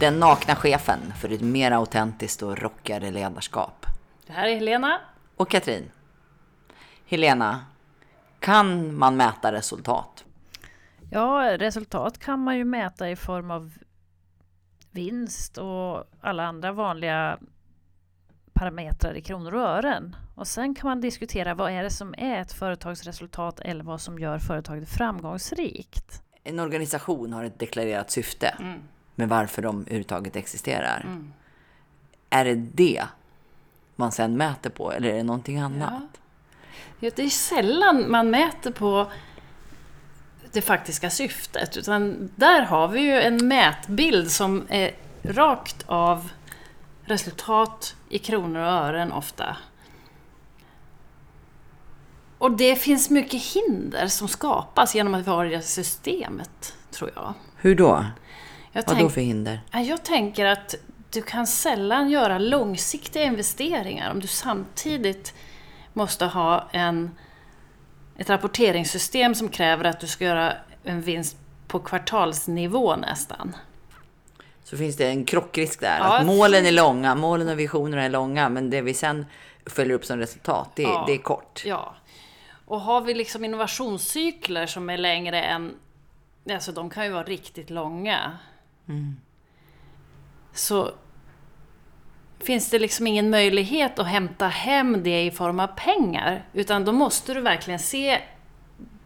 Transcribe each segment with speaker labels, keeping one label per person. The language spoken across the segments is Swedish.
Speaker 1: Den nakna chefen för ett mer autentiskt och rockigare ledarskap.
Speaker 2: Det här är Helena.
Speaker 1: Och Katrin. Helena, kan man mäta resultat?
Speaker 2: Ja, resultat kan man ju mäta i form av vinst och alla andra vanliga parametrar i kronor och ören. Och sen kan man diskutera vad är det som är ett företagsresultat eller vad som gör företaget framgångsrikt.
Speaker 1: En organisation har ett deklarerat syfte mm. Med varför de överhuvudtaget existerar. Mm. Är det det man sen mäter på eller är det någonting annat?
Speaker 2: Ja. Det är sällan man mäter på det faktiska syftet. Utan där har vi ju en mätbild som är rakt av resultat i kronor och ören ofta. Och det finns mycket hinder som skapas genom att vi har det systemet, tror jag.
Speaker 1: Hur då? Jag Vad då för hinder?
Speaker 2: Jag tänker att du kan sällan göra långsiktiga investeringar om du samtidigt måste ha en, ett rapporteringssystem som kräver att du ska göra en vinst på kvartalsnivå nästan.
Speaker 1: Så finns det en krockrisk där. Ja, att målen är långa, målen och visionerna är långa, men det vi sen följer upp som resultat, det, ja, det är kort.
Speaker 2: Ja. Och har vi liksom innovationscykler som är längre än... Alltså de kan ju vara riktigt långa. Mm. Så finns det liksom ingen möjlighet att hämta hem det i form av pengar. Utan då måste du verkligen se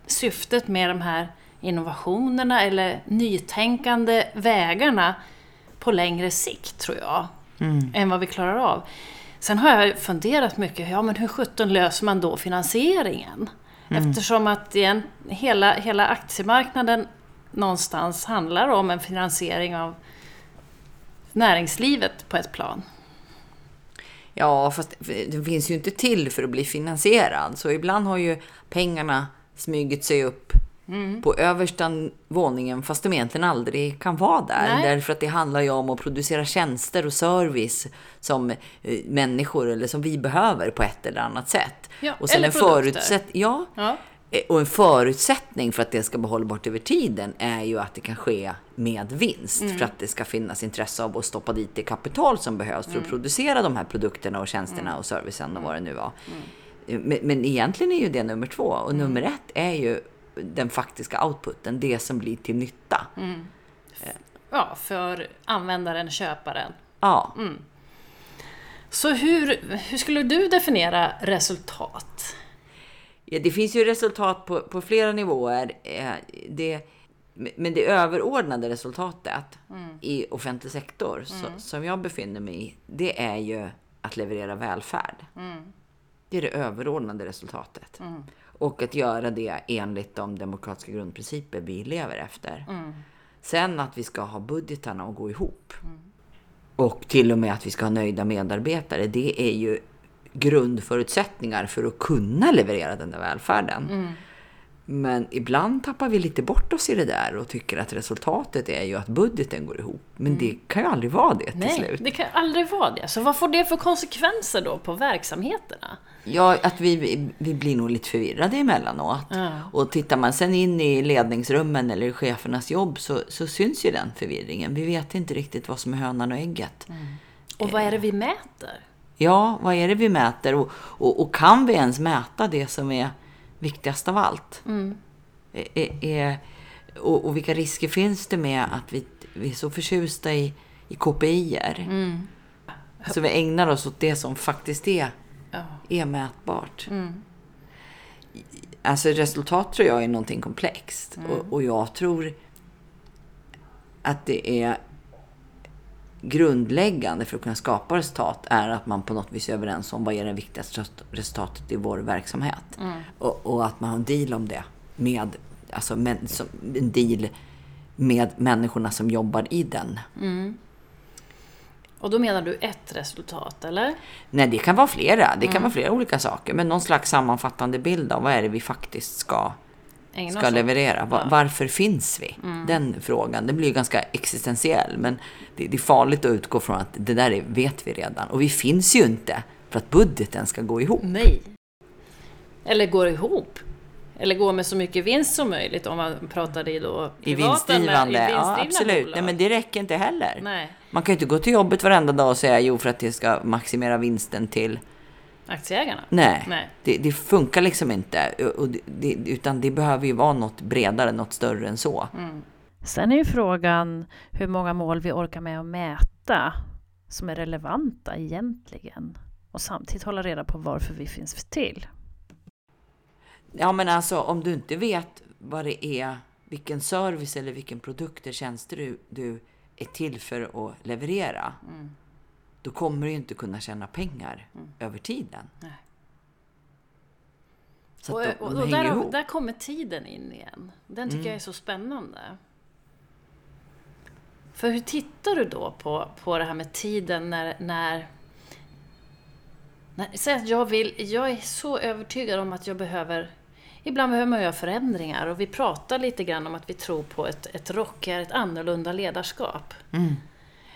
Speaker 2: syftet med de här innovationerna eller nytänkande vägarna på längre sikt, tror jag, mm. än vad vi klarar av. Sen har jag funderat mycket, ja men hur sjutton löser man då finansieringen? Mm. Eftersom att igen, hela, hela aktiemarknaden någonstans handlar om en finansiering av näringslivet på ett plan.
Speaker 1: Ja, fast det finns ju inte till för att bli finansierad. Så ibland har ju pengarna smugit sig upp mm. på översta våningen fast de egentligen aldrig kan vara där. Nej. Därför att det handlar ju om att producera tjänster och service som eh, människor eller som vi behöver på ett eller annat sätt.
Speaker 2: Ja, och sen eller förutsätt
Speaker 1: ja, ja. Eh, och en förutsättning för att det ska bli hållbart över tiden är ju att det kan ske med vinst. Mm. För att det ska finnas intresse av att stoppa dit det kapital som behövs för att mm. producera de här produkterna och tjänsterna mm. och servicen och vad det nu var. Mm. Eh, men, men, egentligen är ju det nummer två. Och mm. nummer ett är ju den faktiska outputen, det som blir till nytta. Mm.
Speaker 2: Ja, för användaren, köparen.
Speaker 1: Ja.
Speaker 2: Så hur, hur skulle du definiera resultat?
Speaker 1: Ja, det finns ju resultat på, på flera nivåer. Eh, det, men det överordnade resultatet mm. i offentlig sektor mm. så, som jag befinner mig i, det är ju att leverera välfärd. Mm. Det är det överordnade resultatet. Mm. Och att göra det enligt de demokratiska grundprinciper vi lever efter. Mm. Sen att vi ska ha budgetarna att gå ihop. Mm. Och till och med att vi ska ha nöjda medarbetare. Det är ju grundförutsättningar för att kunna leverera den där välfärden. Mm. Men ibland tappar vi lite bort oss i det där och tycker att resultatet är ju att budgeten går ihop. Men mm. det kan ju aldrig vara det till
Speaker 2: Nej,
Speaker 1: slut.
Speaker 2: det kan aldrig vara det. Så vad får det för konsekvenser då på verksamheterna?
Speaker 1: Ja, att vi, vi blir nog lite förvirrade emellanåt. Ja. Och tittar man sen in i ledningsrummen eller i chefernas jobb så, så syns ju den förvirringen. Vi vet inte riktigt vad som är hönan och ägget. Mm.
Speaker 2: Och vad är det vi mäter?
Speaker 1: Ja, vad är det vi mäter? Och, och, och kan vi ens mäta det som är viktigast av allt? Mm. Är, är, och, och, vilka risker finns det med att vi, vi är så förtjusta i, i KPI-er? Mm. Så vi ägnar oss åt det som faktiskt är ja. är mätbart. Mm. Alltså resultat tror jag är någonting komplext. Mm. Och, och jag tror att det är grundläggande för att kunna skapa resultat är att man på något vis är överens om vad är det viktigaste resultatet i vår verksamhet. Mm. Och, och, att man har en deal om det. Med, alltså, en deal med människorna som jobbar i den. Mm.
Speaker 2: Och då menar du ett resultat, eller?
Speaker 1: Nej, det kan vara flera. Det kan mm. vara flera olika saker. Men någon slags sammanfattande bild av vad är det vi faktiskt ska, ska leverera. Var, ja. Varför finns vi? Mm. Den frågan, den blir ganska existentiell. Men det, det, är farligt att utgå från att det där vet vi redan. Och vi finns ju inte för att budgeten ska gå ihop.
Speaker 2: Nej. Eller går ihop. Eller gå med så mycket vinst som möjligt om man pratar i då
Speaker 1: I vinstdrivande, ja absolut. Nej, men det räcker inte heller.
Speaker 2: Nej.
Speaker 1: Man kan ju inte gå till jobbet varenda dag och säga jo för att det ska maximera vinsten till
Speaker 2: Aktieägarna?
Speaker 1: Nej,
Speaker 2: Nej.
Speaker 1: Det, det funkar liksom inte. Och det, utan det behöver ju vara något bredare, något större än så.
Speaker 2: Mm.
Speaker 3: Sen är ju frågan hur många mål vi orkar med att mäta som är relevanta egentligen och samtidigt hålla reda på varför vi finns till.
Speaker 1: Ja, men alltså om du inte vet vad det är, vilken service eller vilken produkt eller tjänster du, du är till för att leverera.
Speaker 2: Mm.
Speaker 1: Då kommer du ju inte kunna tjäna pengar över tiden.
Speaker 2: Nej.
Speaker 1: Så
Speaker 2: Och,
Speaker 1: de,
Speaker 2: och,
Speaker 1: de
Speaker 2: och
Speaker 1: hänger
Speaker 2: där,
Speaker 1: ihop.
Speaker 2: där kommer tiden in igen. Den tycker
Speaker 1: Mm.
Speaker 2: jag är så spännande. För hur tittar du då på, på det här med tiden när, när, när Säg att jag vill, jag är så övertygad om att jag behöver Ibland behöver man göra förändringar och vi pratar lite grann om att vi tror på ett, ett rockigare, ett annorlunda ledarskap.
Speaker 1: Mm.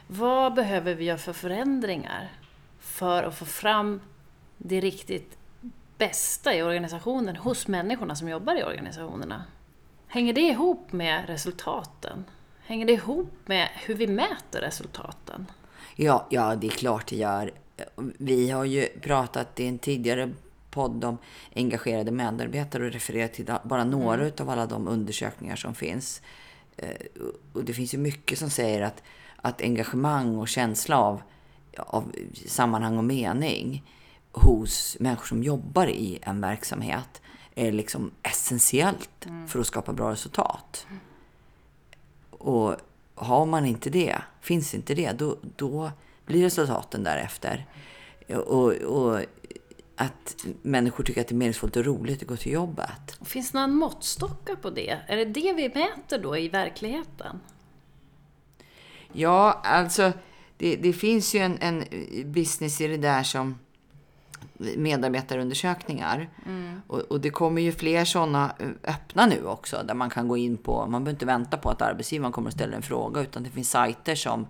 Speaker 2: Vad behöver vi göra för förändringar för att få fram det riktigt bästa i organisationen hos människorna som jobbar i organisationerna? Hänger det ihop med resultaten? Hänger det ihop med hur vi mäter resultaten?
Speaker 1: Ja, ja, det är klart det gör. Vi har ju pratat i en tidigare podd om engagerade medarbetare och refererat till bara några av alla de undersökningar som finns. Eh, Och det finns ju mycket som säger att, att engagemang och känsla av, av sammanhang och mening hos människor som jobbar i en verksamhet är liksom essentiellt för att skapa bra resultat. Och har man inte det, finns inte det, då, då blir resultaten därefter. Och, och att människor tycker att det är meningsfullt och roligt att gå till jobbet.
Speaker 2: Finns det några måttstockar på det? Är det det vi mäter då i verkligheten?
Speaker 1: Ja, alltså det, det finns ju en, en business i det där som medarbetarundersökningar. Och, och det kommer ju fler sådana öppna nu också, där man kan gå in på, man behöver inte vänta på att arbetsgivaren kommer att ställa en fråga, utan det finns sajter som,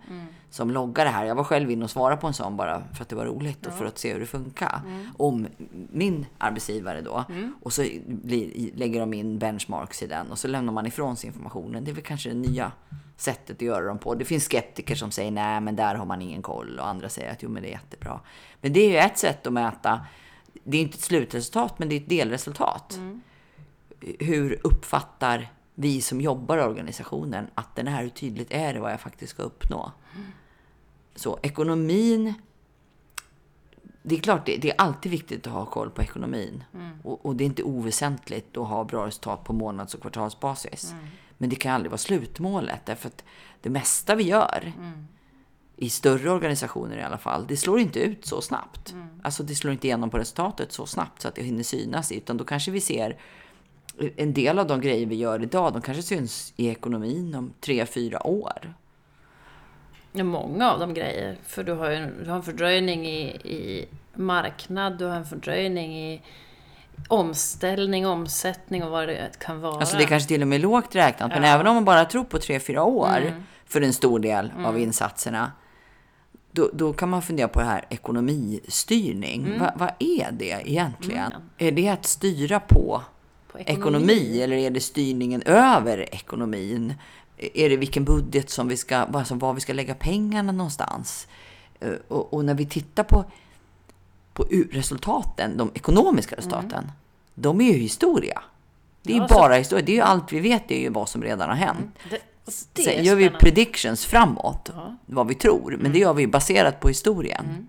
Speaker 1: som loggar det här. Jag var själv inne och svarade på en sån bara för att det var roligt och för att se hur det funkar. Om min arbetsgivare då. Och så blir, lägger de in benchmarks i den och så lämnar man ifrån sig informationen. Det är väl kanske det nya sättet att göra dem på. Det finns skeptiker som säger nej, men där har man ingen koll och andra säger att jo, men det är jättebra. Men det är ju ett sätt att mäta. Det är inte ett slutresultat, men det är ett delresultat. Hur uppfattar vi som jobbar i organisationen att den här, hur tydligt är det vad jag faktiskt ska uppnå? Så ekonomin. Det är klart, det, det är alltid viktigt att ha koll på ekonomin. Och, och det är inte oväsentligt att ha bra resultat på månads och kvartalsbasis. Men det kan aldrig vara slutmålet, därför att det mesta vi gör, i större organisationer i alla fall, det slår inte ut så snabbt. Alltså det slår inte igenom på resultatet så snabbt så att det hinner synas, utan då kanske vi ser en del av de grejer vi gör idag, de kanske syns i ekonomin om tre, fyra år.
Speaker 2: Ja, många av de grejer. För du har ju du har en fördröjning i, i marknad, du har en fördröjning i omställning, omsättning och vad det kan vara.
Speaker 1: Alltså det kanske till och med är lågt räknat, men även om man bara tror på tre, fyra år för en stor del av insatserna, då, då kan man fundera på det här ekonomistyrning. Va, vad är det egentligen? Är det att styra på
Speaker 2: På
Speaker 1: ekonomi. eller är det styrningen över ekonomin? Är det vilken budget som vi ska, alltså var vi ska lägga pengarna någonstans? Eh, Och, och när vi tittar på, på resultaten, de ekonomiska resultaten, de är ju historia. Det är
Speaker 2: Ja,
Speaker 1: ju
Speaker 2: så-
Speaker 1: bara historia. Det är ju allt vi vet, det är ju vad som redan har hänt.
Speaker 2: Det, det
Speaker 1: Sen gör vi predictions framåt,
Speaker 2: Ja.
Speaker 1: vad vi tror, men det gör vi baserat på historien.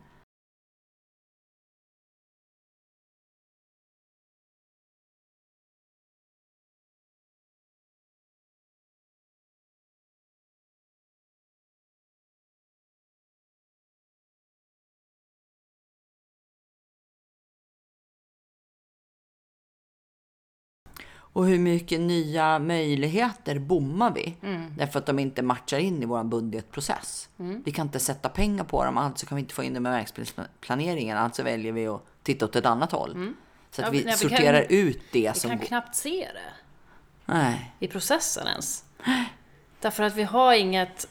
Speaker 1: Och hur mycket nya möjligheter bommar vi? Därför att de inte matchar in i vår budgetprocess. Vi kan inte sätta pengar på dem, alltså kan vi inte få in dem i verksamhetsplaneringen. Alltså väljer vi att titta åt ett annat håll. Så att
Speaker 2: Ja,
Speaker 1: vi
Speaker 2: nej, vi kan-
Speaker 1: sorterar ut det
Speaker 2: Vi
Speaker 1: som...
Speaker 2: kan knappt se det
Speaker 1: Nej.
Speaker 2: i processen ens. Därför att vi har inget,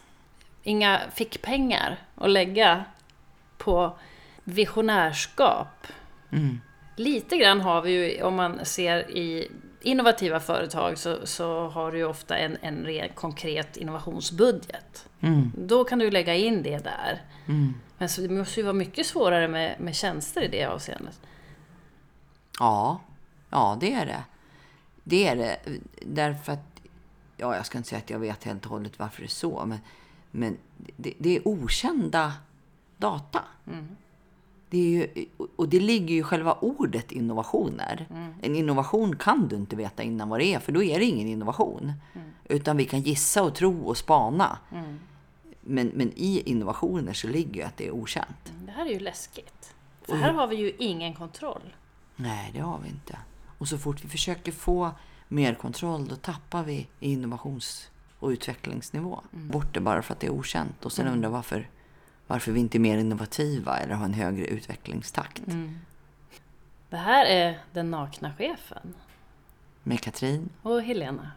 Speaker 2: inga fickpengar att lägga på visionärskap. Lite grann har vi ju, om man ser i innovativa företag så, så har du ju ofta en, en ren, konkret innovationsbudget.
Speaker 1: Mm.
Speaker 2: Då kan du lägga in det där.
Speaker 1: Mm.
Speaker 2: Men så det måste ju vara mycket svårare med, med tjänster i det avseendet.
Speaker 1: Ja, ja det är det. Det är det. Därför att, ja jag ska inte säga att jag vet helt och hållet varför det är så, men, men det, det är okända data. Det är ju, och det ligger ju i själva ordet innovationer. En innovation kan du inte veta innan vad det är, för då är det ingen innovation. Utan vi kan gissa och tro och spana. Men, men i innovationer så ligger ju att det är okänt.
Speaker 2: Det här är ju läskigt. För här har vi ju ingen kontroll.
Speaker 1: Nej, det har vi inte. Och så fort vi försöker få mer kontroll, då tappar vi innovations och utvecklingsnivå. Bort det bara för att det är okänt. Och sen undrar varför, varför vi inte är mer innovativa eller har en högre utvecklingstakt.
Speaker 2: Det här är Den nakna chefen
Speaker 1: Med Katrin
Speaker 2: och Helena.